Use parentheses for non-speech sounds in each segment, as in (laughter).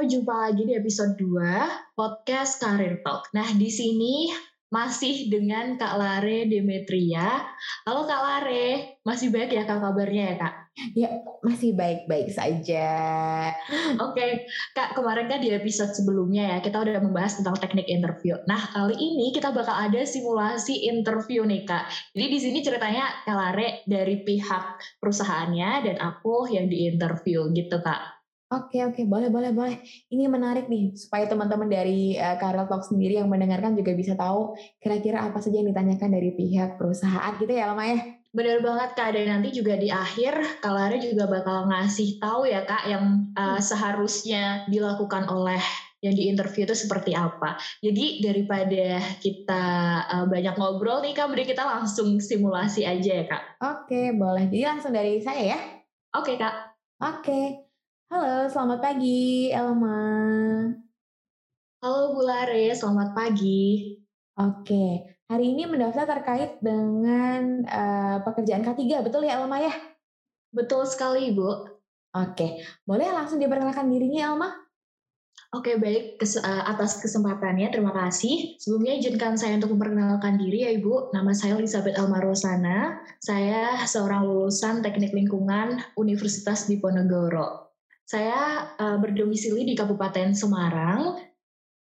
Jumpa lagi di episode 2 podcast Career Talk. Nah, di sini masih dengan Kak Lare Demetria. Halo Kak Lare, masih baik ya Kak kabarnya ya Kak? Ya, masih baik-baik saja. Oke, Kak, kemarin kan di episode sebelumnya ya, kita udah membahas tentang teknik interview. Nah, kali ini kita bakal ada simulasi interview nih, Kak. Jadi di sini ceritanya Kak Lare dari pihak perusahaannya dan aku yang di interview gitu, Kak. Oke oke boleh boleh boleh. Ini menarik nih supaya teman-teman dari uh, Karel Talk sendiri yang mendengarkan juga bisa tahu kira-kira apa saja yang ditanyakan dari pihak perusahaan gitu ya Lama ya. Bener banget Kak, dan nanti juga di akhir Kalare juga bakal ngasih tahu ya Kak yang uh, seharusnya dilakukan oleh yang di interview itu seperti apa. Jadi daripada kita uh, banyak ngobrol nih Kak, mending kita langsung simulasi aja ya Kak. Oke, boleh. Jadi langsung dari saya ya. Oke Kak. Oke. Halo, selamat pagi Elma. Halo Bu Lare, selamat pagi. Oke, hari ini mendaftar terkait dengan uh, pekerjaan K3, betul ya Elma ya? Betul sekali Bu. Oke, boleh langsung diperkenalkan dirinya Elma? Oke, baik. Kes, uh, atas kesempatannya, terima kasih. Sebelumnya izinkan saya untuk memperkenalkan diri ya Ibu. Nama saya Elizabeth Elma Rosana. Saya seorang lulusan Teknik Lingkungan Universitas Diponegoro. Saya uh, berdomisili di Kabupaten Semarang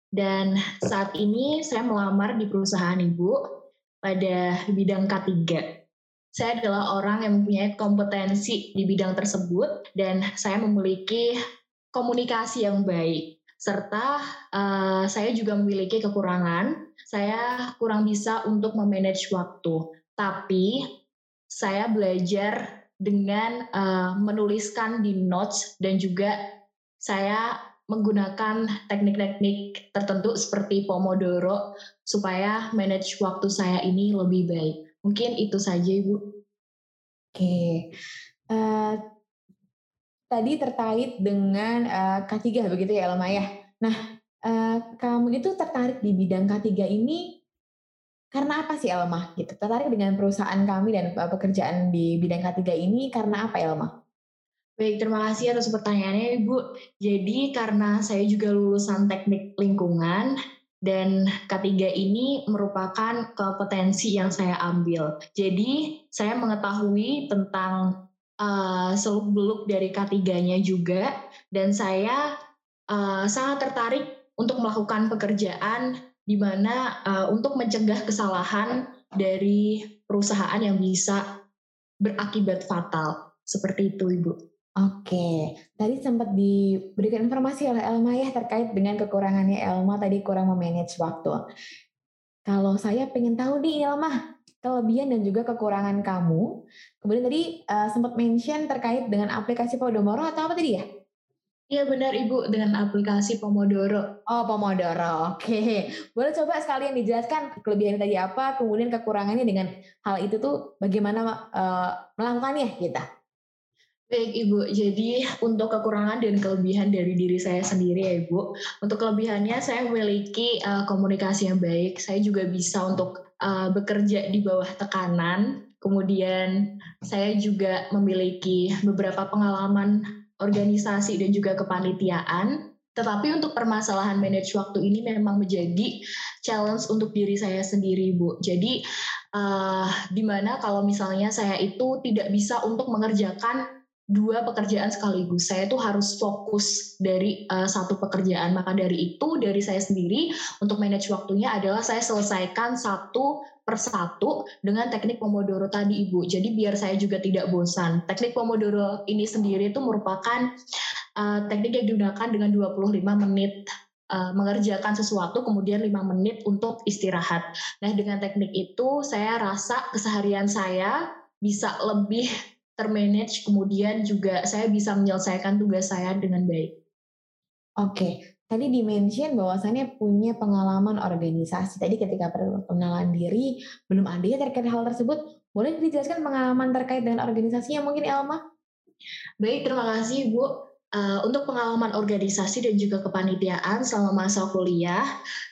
dan saat ini saya melamar di perusahaan ibu pada bidang K3. Saya adalah orang yang mempunyai kompetensi di bidang tersebut dan saya memiliki komunikasi yang baik serta uh, saya juga memiliki kekurangan. Saya kurang bisa untuk memanage waktu, tapi saya belajar dengan uh, menuliskan di notes dan juga saya menggunakan teknik-teknik tertentu seperti Pomodoro supaya manage waktu saya ini lebih baik. Mungkin itu saja, Ibu. Oke. Uh, tadi terkait dengan uh, K3 begitu ya, Lama ya. Nah, kamu itu tertarik di bidang K3 ini karena apa sih Elma gitu? Tertarik dengan perusahaan kami dan uh, pekerjaan di bidang K3 ini karena apa Elma? Baik, terima kasih atas pertanyaannya Ibu. Jadi karena saya juga lulusan teknik lingkungan dan K3 ini merupakan kompetensi yang saya ambil. Jadi saya mengetahui tentang uh, seluk-beluk dari K3-nya juga dan saya uh, sangat tertarik untuk melakukan pekerjaan di mana uh, untuk mencegah kesalahan dari perusahaan yang bisa berakibat fatal. Seperti itu, Ibu. Oke, tadi sempat diberikan informasi oleh Elma ya terkait dengan kekurangannya Elma tadi kurang memanage waktu. Kalau saya pengen tahu nih Elma, kelebihan dan juga kekurangan kamu. Kemudian tadi uh, sempat mention terkait dengan aplikasi Podomoro atau apa tadi ya? Iya benar Ibu dengan aplikasi Pomodoro. Oh Pomodoro, oke. Boleh coba sekalian dijelaskan kelebihan tadi apa, kemudian kekurangannya dengan hal itu tuh bagaimana uh, melakukannya kita? Baik Ibu, jadi untuk kekurangan dan kelebihan dari diri saya sendiri ya Ibu. Untuk kelebihannya saya memiliki uh, komunikasi yang baik, saya juga bisa untuk uh, bekerja di bawah tekanan, kemudian saya juga memiliki beberapa pengalaman organisasi dan juga kepanitiaan. Tetapi untuk permasalahan manage waktu ini memang menjadi challenge untuk diri saya sendiri, Bu. Jadi uh, di mana kalau misalnya saya itu tidak bisa untuk mengerjakan dua pekerjaan sekaligus. Saya tuh harus fokus dari uh, satu pekerjaan. Maka dari itu dari saya sendiri untuk manage waktunya adalah saya selesaikan satu persatu dengan teknik Pomodoro tadi Ibu. Jadi biar saya juga tidak bosan. Teknik Pomodoro ini sendiri itu merupakan uh, teknik yang digunakan dengan 25 menit uh, mengerjakan sesuatu kemudian 5 menit untuk istirahat. Nah, dengan teknik itu saya rasa keseharian saya bisa lebih termanage kemudian juga saya bisa menyelesaikan tugas saya dengan baik. Oke, Tadi dimention bahwasannya punya pengalaman organisasi. Tadi ketika perkenalan diri belum ada ya terkait hal tersebut. Boleh dijelaskan pengalaman terkait dengan organisasinya mungkin Elma? Baik, terima kasih Bu. Uh, untuk pengalaman organisasi dan juga kepanitiaan selama masa kuliah,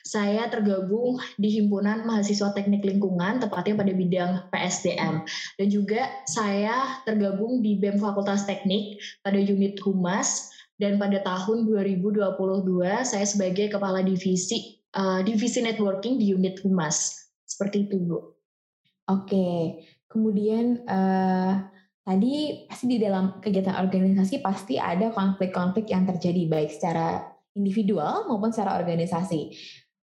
saya tergabung di Himpunan Mahasiswa Teknik Lingkungan, tepatnya pada bidang PSDM. Dan juga saya tergabung di BEM Fakultas Teknik pada unit Humas, dan pada tahun 2022 saya sebagai kepala divisi uh, divisi networking di unit humas. Seperti itu, Bu. Oke. Kemudian uh, tadi pasti di dalam kegiatan organisasi pasti ada konflik-konflik yang terjadi baik secara individual maupun secara organisasi.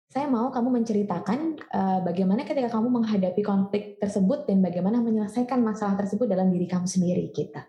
Saya mau kamu menceritakan uh, bagaimana ketika kamu menghadapi konflik tersebut dan bagaimana menyelesaikan masalah tersebut dalam diri kamu sendiri kita.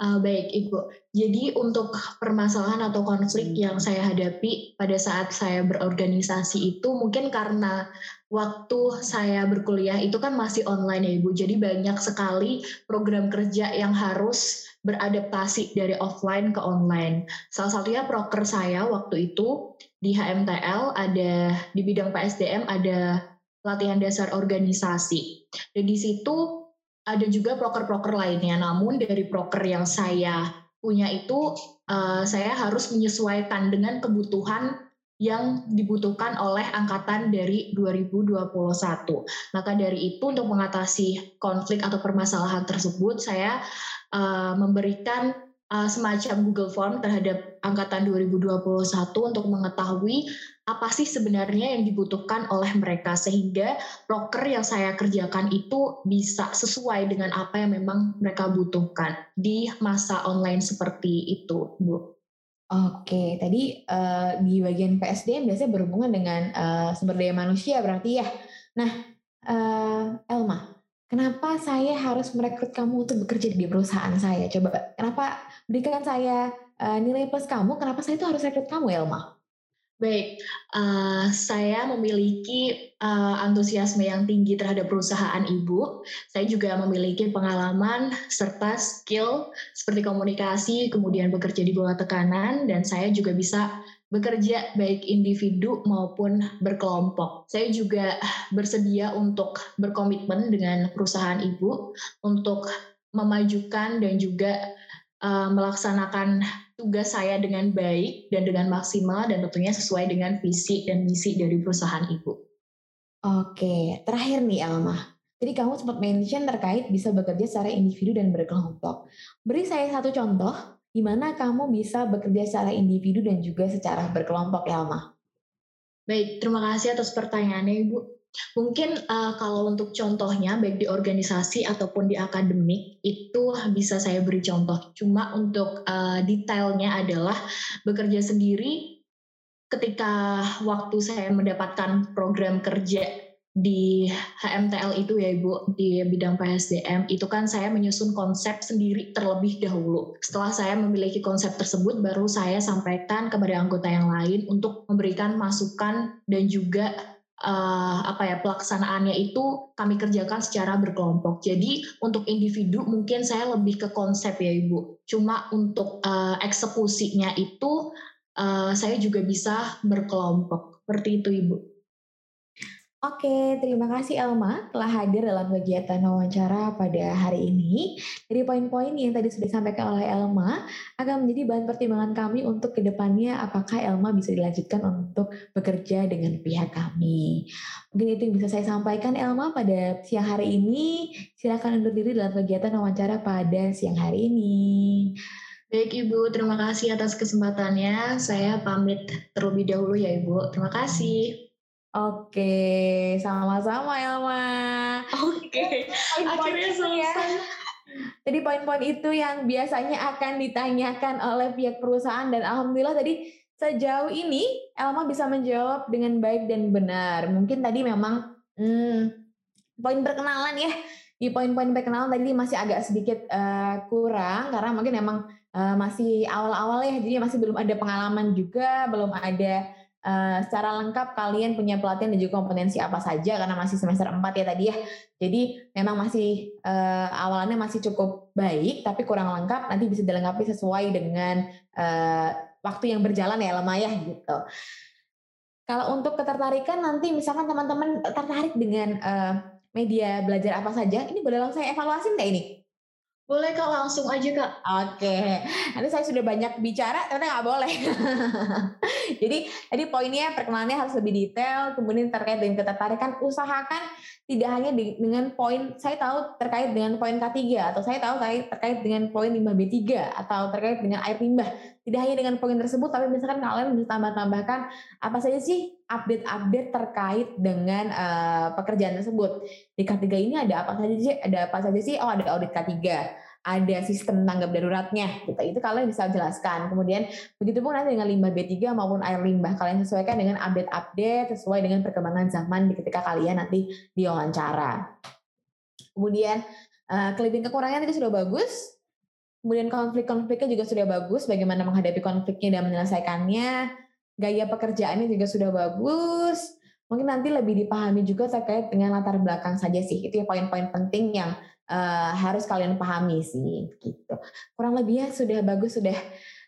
Uh, baik, Ibu. Jadi untuk permasalahan atau konflik yang saya hadapi pada saat saya berorganisasi itu mungkin karena waktu saya berkuliah itu kan masih online ya Ibu. Jadi banyak sekali program kerja yang harus beradaptasi dari offline ke online. Salah satunya proker saya waktu itu di HMTL ada di bidang PSDM ada latihan dasar organisasi. Dan di situ ada juga proker-proker lainnya. Namun dari proker yang saya punya itu uh, saya harus menyesuaikan dengan kebutuhan yang dibutuhkan oleh angkatan dari 2021. Maka dari itu untuk mengatasi konflik atau permasalahan tersebut saya uh, memberikan uh, semacam Google Form terhadap angkatan 2021 untuk mengetahui apa sih sebenarnya yang dibutuhkan oleh mereka sehingga broker yang saya kerjakan itu bisa sesuai dengan apa yang memang mereka butuhkan di masa online seperti itu, Bu. Oke, tadi uh, di bagian PSDM biasanya berhubungan dengan uh, sumber daya manusia berarti ya. Nah, uh, Elma, kenapa saya harus merekrut kamu untuk bekerja di perusahaan saya? Coba, kenapa berikan saya uh, nilai plus kamu? Kenapa saya itu harus rekrut kamu, Elma? Baik, uh, saya memiliki uh, antusiasme yang tinggi terhadap perusahaan ibu. Saya juga memiliki pengalaman serta skill seperti komunikasi, kemudian bekerja di bawah tekanan, dan saya juga bisa bekerja baik individu maupun berkelompok. Saya juga bersedia untuk berkomitmen dengan perusahaan ibu untuk memajukan dan juga uh, melaksanakan tugas saya dengan baik dan dengan maksimal dan tentunya sesuai dengan visi dan misi dari perusahaan ibu. Oke, terakhir nih Alma. Jadi kamu sempat mention terkait bisa bekerja secara individu dan berkelompok. Beri saya satu contoh di mana kamu bisa bekerja secara individu dan juga secara berkelompok, Alma. Baik, terima kasih atas pertanyaannya, Ibu. Mungkin uh, kalau untuk contohnya baik di organisasi ataupun di akademik itu bisa saya beri contoh. Cuma untuk uh, detailnya adalah bekerja sendiri ketika waktu saya mendapatkan program kerja di HMTL itu ya Ibu di bidang PSDM itu kan saya menyusun konsep sendiri terlebih dahulu. Setelah saya memiliki konsep tersebut baru saya sampaikan kepada anggota yang lain untuk memberikan masukan dan juga uh, apa ya pelaksanaannya itu kami kerjakan secara berkelompok. Jadi untuk individu mungkin saya lebih ke konsep ya Ibu. Cuma untuk uh, eksekusinya itu uh, saya juga bisa berkelompok. Seperti itu Ibu. Oke, terima kasih Elma telah hadir dalam kegiatan wawancara pada hari ini. Dari poin-poin yang tadi sudah disampaikan oleh Elma, akan menjadi bahan pertimbangan kami untuk ke depannya apakah Elma bisa dilanjutkan untuk bekerja dengan pihak kami. Mungkin itu yang bisa saya sampaikan Elma pada siang hari ini. Silakan undur diri dalam kegiatan wawancara pada siang hari ini. Baik Ibu, terima kasih atas kesempatannya. Saya pamit terlebih dahulu ya Ibu. Terima kasih. Oke, sama-sama Elma. Oke, akhirnya ya. selesai. Jadi poin-poin itu yang biasanya akan ditanyakan oleh pihak perusahaan dan alhamdulillah tadi sejauh ini Elma bisa menjawab dengan baik dan benar. Mungkin tadi memang hmm, poin perkenalan ya di poin-poin perkenalan tadi masih agak sedikit uh, kurang karena mungkin memang uh, masih awal-awal ya jadi masih belum ada pengalaman juga belum ada uh, secara lengkap kalian punya pelatihan dan juga kompetensi apa saja karena masih semester 4 ya tadi ya. Jadi memang masih uh, awalnya masih cukup baik tapi kurang lengkap nanti bisa dilengkapi sesuai dengan uh, waktu yang berjalan ya lemah ya gitu. Kalau untuk ketertarikan nanti misalkan teman-teman tertarik dengan uh, media belajar apa saja, ini boleh langsung saya evaluasi enggak ini? Boleh kak, langsung aja kak. Oke, nanti saya sudah banyak bicara, ternyata nggak boleh. (laughs) Jadi tadi poinnya perkenalannya harus lebih detail, kemudian terkait dengan ketertarikan, usahakan tidak hanya dengan poin, saya tahu terkait dengan poin K3, atau saya tahu terkait dengan poin limbah B3, atau terkait dengan air limbah. Tidak hanya dengan poin tersebut, tapi misalkan kalian bisa tambah-tambahkan apa saja sih update-update terkait dengan uh, pekerjaan tersebut. Di K3 ini ada apa saja sih? Ada apa saja sih? Oh, ada audit K3 ada sistem tanggap daruratnya gitu. Itu kalian bisa jelaskan. Kemudian begitu pun nanti dengan limbah B3 maupun air limbah kalian sesuaikan dengan update-update sesuai dengan perkembangan zaman ketika kalian nanti diwawancara. Kemudian uh, kelebihan kekurangan itu sudah bagus. Kemudian konflik-konfliknya juga sudah bagus, bagaimana menghadapi konfliknya dan menyelesaikannya. Gaya pekerjaannya juga sudah bagus. Mungkin nanti lebih dipahami juga terkait dengan latar belakang saja sih. Itu ya poin-poin penting yang uh, harus kalian pahami sih gitu. Kurang lebih ya sudah bagus sudah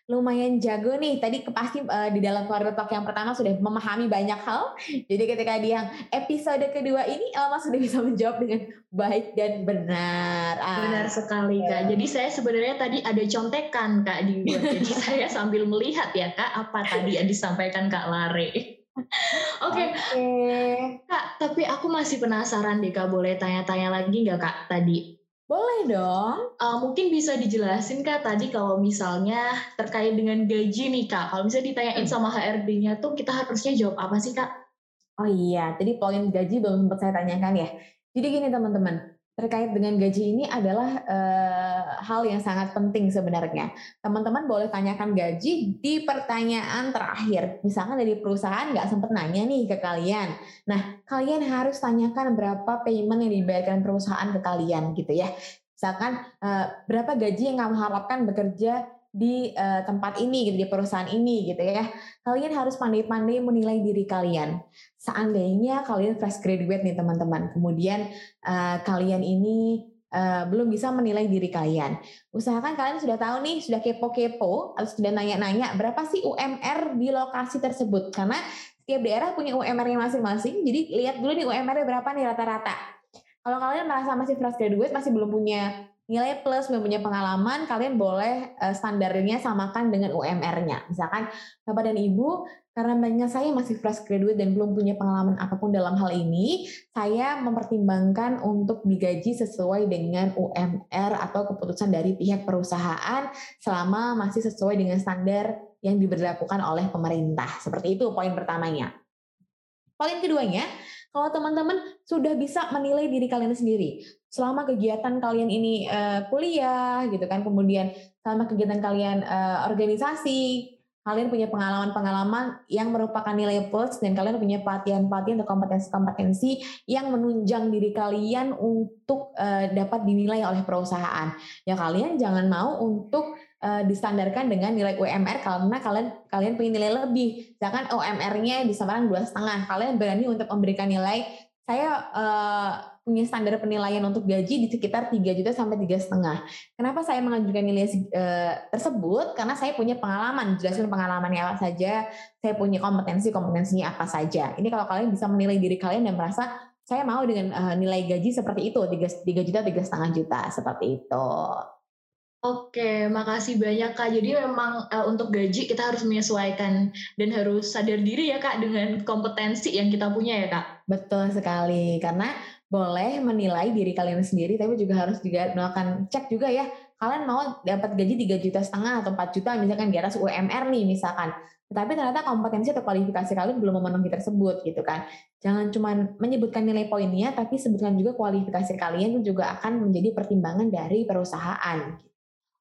lumayan jago nih. Tadi pasti uh, di dalam keluarga talk yang pertama sudah memahami banyak hal. Jadi ketika di yang episode kedua ini Elma sudah bisa menjawab dengan baik dan benar. Ah. Benar sekali Kak. Jadi saya sebenarnya tadi ada contekan Kak di (laughs) Jadi saya sambil melihat ya Kak apa tadi yang disampaikan Kak Lare. (laughs) Oke, okay. okay. Kak, tapi aku masih penasaran deh Kak, boleh tanya-tanya lagi nggak Kak tadi? Boleh dong. Uh, mungkin bisa dijelasin Kak tadi kalau misalnya terkait dengan gaji nih Kak. Kalau misalnya ditanyain hmm. sama HRD-nya tuh kita harusnya jawab apa sih Kak? Oh iya, tadi poin gaji belum sempat saya tanyakan ya. Jadi gini teman-teman, terkait dengan gaji ini adalah uh, hal yang sangat penting sebenarnya. Teman-teman boleh tanyakan gaji di pertanyaan terakhir. Misalkan dari perusahaan nggak sempat nanya nih ke kalian. Nah, kalian harus tanyakan berapa payment yang dibayarkan perusahaan ke kalian gitu ya. Misalkan uh, berapa gaji yang kamu harapkan bekerja di uh, tempat ini gitu di perusahaan ini gitu ya. Kalian harus pandai-pandai menilai diri kalian. Seandainya kalian fresh graduate nih teman-teman. Kemudian uh, kalian ini uh, belum bisa menilai diri kalian. Usahakan kalian sudah tahu nih sudah kepo-kepo atau sudah nanya-nanya berapa sih UMR di lokasi tersebut? Karena setiap daerah punya UMR-nya masing-masing jadi lihat dulu nih UMR-nya berapa nih rata-rata. Kalau kalian merasa masih fresh graduate masih belum punya nilai plus punya pengalaman, kalian boleh uh, standarnya samakan dengan UMR-nya. Misalkan Bapak dan Ibu, karena banyak saya masih fresh graduate dan belum punya pengalaman apa pun dalam hal ini, saya mempertimbangkan untuk digaji sesuai dengan UMR atau keputusan dari pihak perusahaan selama masih sesuai dengan standar yang diberlakukan oleh pemerintah. Seperti itu poin pertamanya. Poin keduanya, kalau teman-teman sudah bisa menilai diri kalian sendiri selama kegiatan kalian ini uh, kuliah gitu kan kemudian selama kegiatan kalian uh, organisasi kalian punya pengalaman-pengalaman yang merupakan nilai plus dan kalian punya pelatihan-pelatihan atau kompetensi-kompetensi yang menunjang diri kalian untuk uh, dapat dinilai oleh perusahaan. Ya kalian jangan mau untuk uh, distandarkan dengan nilai UMR karena kalian kalian punya nilai lebih. Misalkan UMR-nya disamakan dua setengah, kalian berani untuk memberikan nilai saya uh, punya standar penilaian untuk gaji di sekitar 3 juta sampai tiga setengah. Kenapa saya mengajukan nilai uh, tersebut? Karena saya punya pengalaman, jelasin pengalamannya apa saja, saya punya kompetensi kompetensinya apa saja. Ini kalau kalian bisa menilai diri kalian dan merasa saya mau dengan uh, nilai gaji seperti itu, 3, 3 juta, tiga setengah juta, seperti itu. Oke, makasih banyak Kak. Jadi memang uh, untuk gaji kita harus menyesuaikan dan harus sadar diri ya Kak dengan kompetensi yang kita punya ya Kak. Betul sekali, karena boleh menilai diri kalian sendiri, tapi juga harus juga melakukan cek juga ya. Kalian mau dapat gaji 3 juta setengah atau 4 juta misalkan di atas UMR nih misalkan. Tetapi ternyata kompetensi atau kualifikasi kalian belum memenuhi tersebut gitu kan. Jangan cuma menyebutkan nilai poinnya, tapi sebutkan juga kualifikasi kalian itu juga akan menjadi pertimbangan dari perusahaan.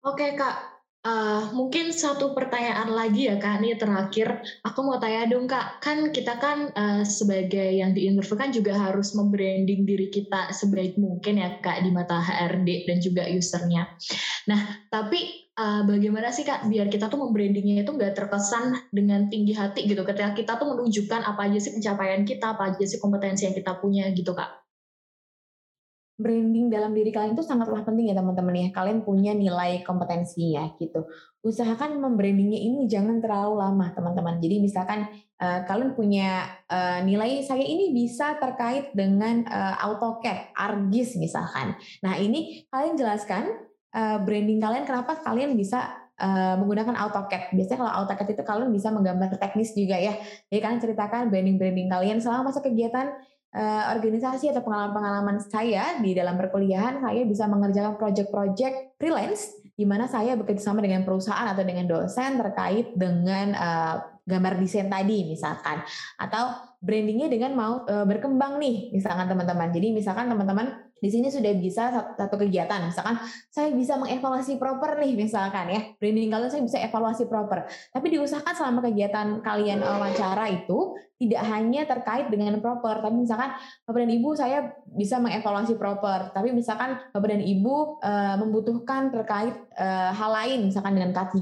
Oke Kak, uh, mungkin satu pertanyaan lagi ya Kak, ini terakhir. Aku mau tanya dong Kak, kan kita kan uh, sebagai yang di interview kan juga harus membranding diri kita sebaik mungkin ya Kak di mata HRD dan juga usernya. Nah, tapi uh, bagaimana sih Kak biar kita tuh membrandingnya itu nggak terkesan dengan tinggi hati gitu. Ketika kita tuh menunjukkan apa aja sih pencapaian kita, apa aja sih kompetensi yang kita punya gitu Kak branding dalam diri kalian itu sangatlah penting ya teman-teman ya. Kalian punya nilai kompetensi ya gitu. Usahakan membrandingnya ini jangan terlalu lama teman-teman. Jadi misalkan uh, kalian punya uh, nilai saya ini bisa terkait dengan uh, AutoCAD, ArcGIS misalkan. Nah ini kalian jelaskan uh, branding kalian kenapa kalian bisa Uh, menggunakan AutoCAD. Biasanya kalau AutoCAD itu kalian bisa menggambar teknis juga ya. Jadi kalian ceritakan branding-branding kalian selama masa kegiatan uh, organisasi atau pengalaman-pengalaman saya di dalam perkuliahan, saya bisa mengerjakan project-project freelance di mana saya bekerja sama dengan perusahaan atau dengan dosen terkait dengan uh, gambar desain tadi misalkan. Atau brandingnya dengan mau uh, berkembang nih misalkan teman-teman. Jadi misalkan teman-teman di sini sudah bisa satu kegiatan. Misalkan saya bisa mengevaluasi proper nih misalkan ya. Branding kalian saya bisa evaluasi proper. Tapi diusahakan selama kegiatan kalian wawancara itu tidak hanya terkait dengan proper tapi misalkan bapak dan ibu saya bisa mengevaluasi proper tapi misalkan bapak dan ibu e, membutuhkan terkait e, hal lain misalkan dengan K3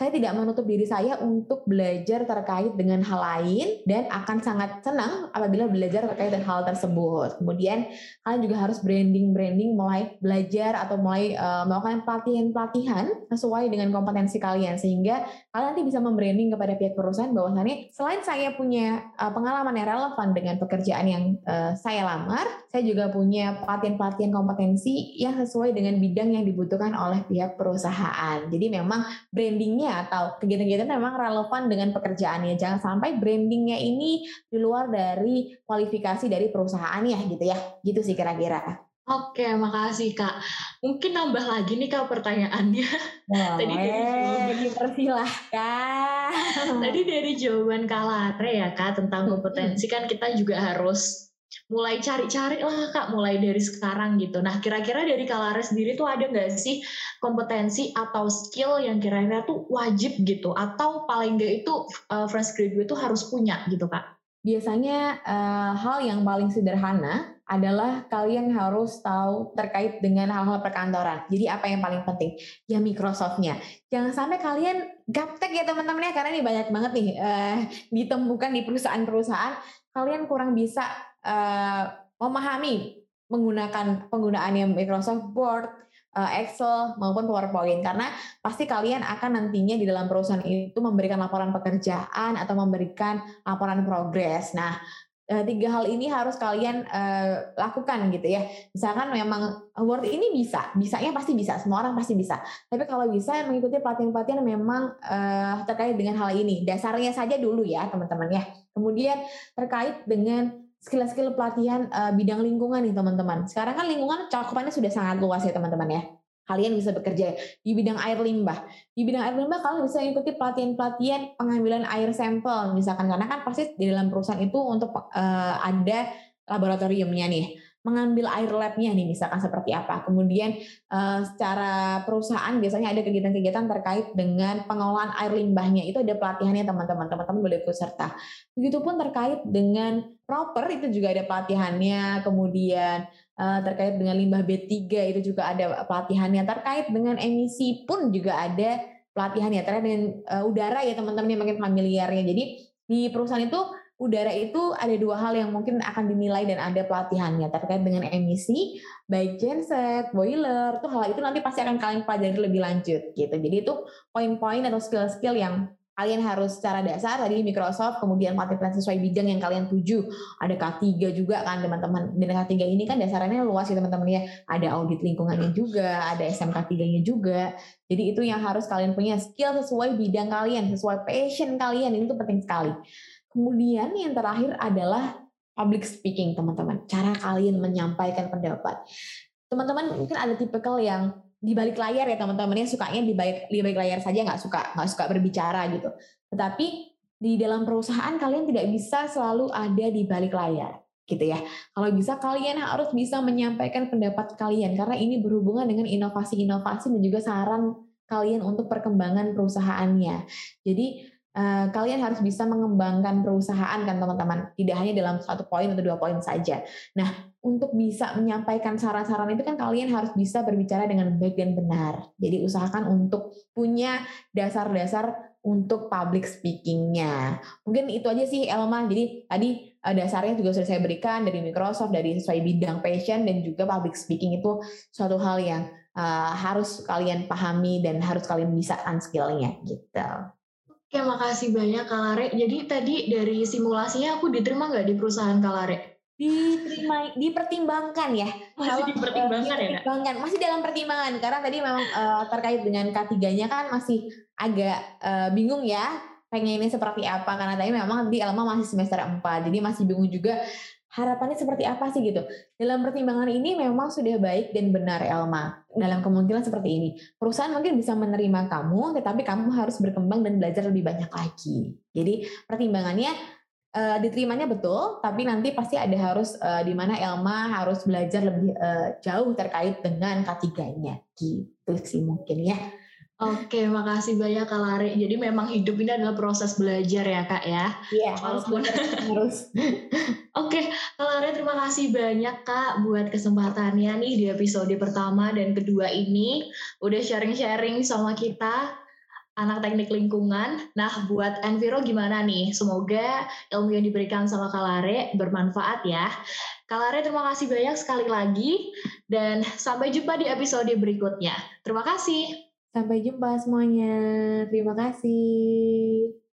saya tidak menutup diri saya untuk belajar terkait dengan hal lain dan akan sangat senang apabila belajar terkait dengan hal tersebut. Kemudian kalian juga harus branding-branding mulai belajar atau mulai uh, melakukan pelatihan-pelatihan sesuai dengan kompetensi kalian sehingga kalian nanti bisa membranding kepada pihak perusahaan bahwasannya selain saya punya uh, pengalaman yang relevan dengan pekerjaan yang uh, saya lamar, saya juga punya pelatihan-pelatihan kompetensi yang sesuai dengan bidang yang dibutuhkan oleh pihak perusahaan. Jadi memang brandingnya atau kegiatan-kegiatan memang relevan dengan pekerjaannya. Jangan sampai brandingnya ini di luar dari kualifikasi dari perusahaannya gitu ya. Gitu sih kira-kira. Oke, makasih Kak. Mungkin nambah lagi nih Kak pertanyaannya. Boleh, (laughs) Tadi dari dipersilahkan. Tadi dari jawaban Kak Lare ya Kak tentang kompetensi kan kita juga harus mulai cari-cari lah kak mulai dari sekarang gitu. Nah kira-kira dari Kalares sendiri tuh ada nggak sih kompetensi atau skill yang kira-kira tuh wajib gitu atau paling nggak itu uh, fresh graduate itu harus punya gitu kak? Biasanya uh, hal yang paling sederhana adalah kalian harus tahu terkait dengan hal-hal perkantoran. Jadi apa yang paling penting? Ya Microsoftnya. Jangan sampai kalian gaptek ya teman-teman ya karena ini banyak banget nih uh, ditemukan di perusahaan-perusahaan kalian kurang bisa uh, memahami menggunakan penggunaannya Microsoft Word, Excel maupun PowerPoint karena pasti kalian akan nantinya di dalam perusahaan itu memberikan laporan pekerjaan atau memberikan laporan progres. Nah, uh, tiga hal ini harus kalian uh, lakukan gitu ya. Misalkan memang Word ini bisa, bisanya pasti bisa, semua orang pasti bisa. Tapi kalau bisa mengikuti pelatihan-pelatihan memang uh, terkait dengan hal ini. Dasarnya saja dulu ya teman-teman ya. Kemudian terkait dengan skill-skill pelatihan uh, bidang lingkungan nih teman-teman. Sekarang kan lingkungan cakupannya sudah sangat luas ya teman-teman ya. Kalian bisa bekerja di bidang air limbah. Di bidang air limbah kalian bisa ikuti pelatihan-pelatihan pengambilan air sampel misalkan karena kan pasti di dalam perusahaan itu untuk uh, ada laboratoriumnya nih mengambil air labnya nih misalkan seperti apa. Kemudian uh, secara perusahaan biasanya ada kegiatan-kegiatan terkait dengan pengolahan air limbahnya. Itu ada pelatihannya teman-teman. Teman-teman boleh ikut serta. Begitupun terkait dengan proper itu juga ada pelatihannya. Kemudian uh, terkait dengan limbah B3 itu juga ada pelatihannya. Terkait dengan emisi pun juga ada pelatihannya. Terkait dengan uh, udara ya teman-teman yang makin familiarnya. Jadi di perusahaan itu udara itu ada dua hal yang mungkin akan dinilai dan ada pelatihannya terkait dengan emisi, baik genset, boiler, tuh hal itu nanti pasti akan kalian pelajari lebih lanjut gitu. Jadi itu poin-poin atau skill-skill yang kalian harus secara dasar tadi Microsoft kemudian pelatihan sesuai bidang yang kalian tuju. Ada K3 juga kan teman-teman dan K3 ini kan dasarnya luas ya teman-teman ya. Ada audit lingkungannya juga ada SMK 3 nya juga. Jadi itu yang harus kalian punya skill sesuai bidang kalian sesuai passion kalian itu penting sekali Kemudian yang terakhir adalah public speaking, teman-teman. Cara kalian menyampaikan pendapat. Teman-teman mungkin ada tipikal yang di balik layar ya teman-teman ya sukanya di balik di balik layar saja nggak suka nggak suka berbicara gitu. Tetapi di dalam perusahaan kalian tidak bisa selalu ada di balik layar gitu ya. Kalau bisa kalian harus bisa menyampaikan pendapat kalian karena ini berhubungan dengan inovasi-inovasi dan juga saran kalian untuk perkembangan perusahaannya. Jadi uh, kalian harus bisa mengembangkan perusahaan kan teman-teman? Tidak hanya dalam satu poin atau dua poin saja. Nah untuk bisa menyampaikan saran-saran itu kan kalian harus bisa berbicara dengan baik dan benar. Jadi usahakan untuk punya dasar-dasar untuk public speakingnya. Mungkin itu aja sih Elma. Jadi tadi uh, dasarnya juga sudah saya berikan dari Microsoft dari sesuai bidang passion dan juga public speaking itu suatu hal yang uh, harus kalian pahami dan harus kalian bisa kan skillnya gitu. Oke, makasih banyak Kalare. Jadi tadi dari simulasinya aku diterima nggak di perusahaan Kalare? Diterima, dipertimbangkan ya. Masih Kalau, dipertimbangkan uh, ya, dipertimbangkan. Masih dalam pertimbangan karena tadi memang uh, terkait dengan K3-nya kan masih agak uh, bingung ya pengen ini seperti apa karena tadi memang di Elma masih semester 4 jadi masih bingung juga harapannya seperti apa sih gitu. Dalam pertimbangan ini memang sudah baik dan benar Elma. Dalam kemungkinan seperti ini. Perusahaan mungkin bisa menerima kamu, tetapi kamu harus berkembang dan belajar lebih banyak lagi. Jadi pertimbangannya uh, diterimanya betul, tapi nanti pasti ada harus uh, di mana Elma harus belajar lebih uh, jauh terkait dengan K3-nya. Gitu sih mungkin ya. Oke, makasih banyak Kak Lari. Jadi memang hidup ini adalah proses belajar ya Kak ya? Iya, walaupun harus. (laughs) terima kasih banyak Kak buat kesempatannya nih di episode pertama dan kedua ini. Udah sharing-sharing sama kita anak teknik lingkungan. Nah, buat Enviro gimana nih? Semoga ilmu yang diberikan sama Kalare bermanfaat ya. Kalare terima kasih banyak sekali lagi dan sampai jumpa di episode berikutnya. Terima kasih. Sampai jumpa semuanya. Terima kasih.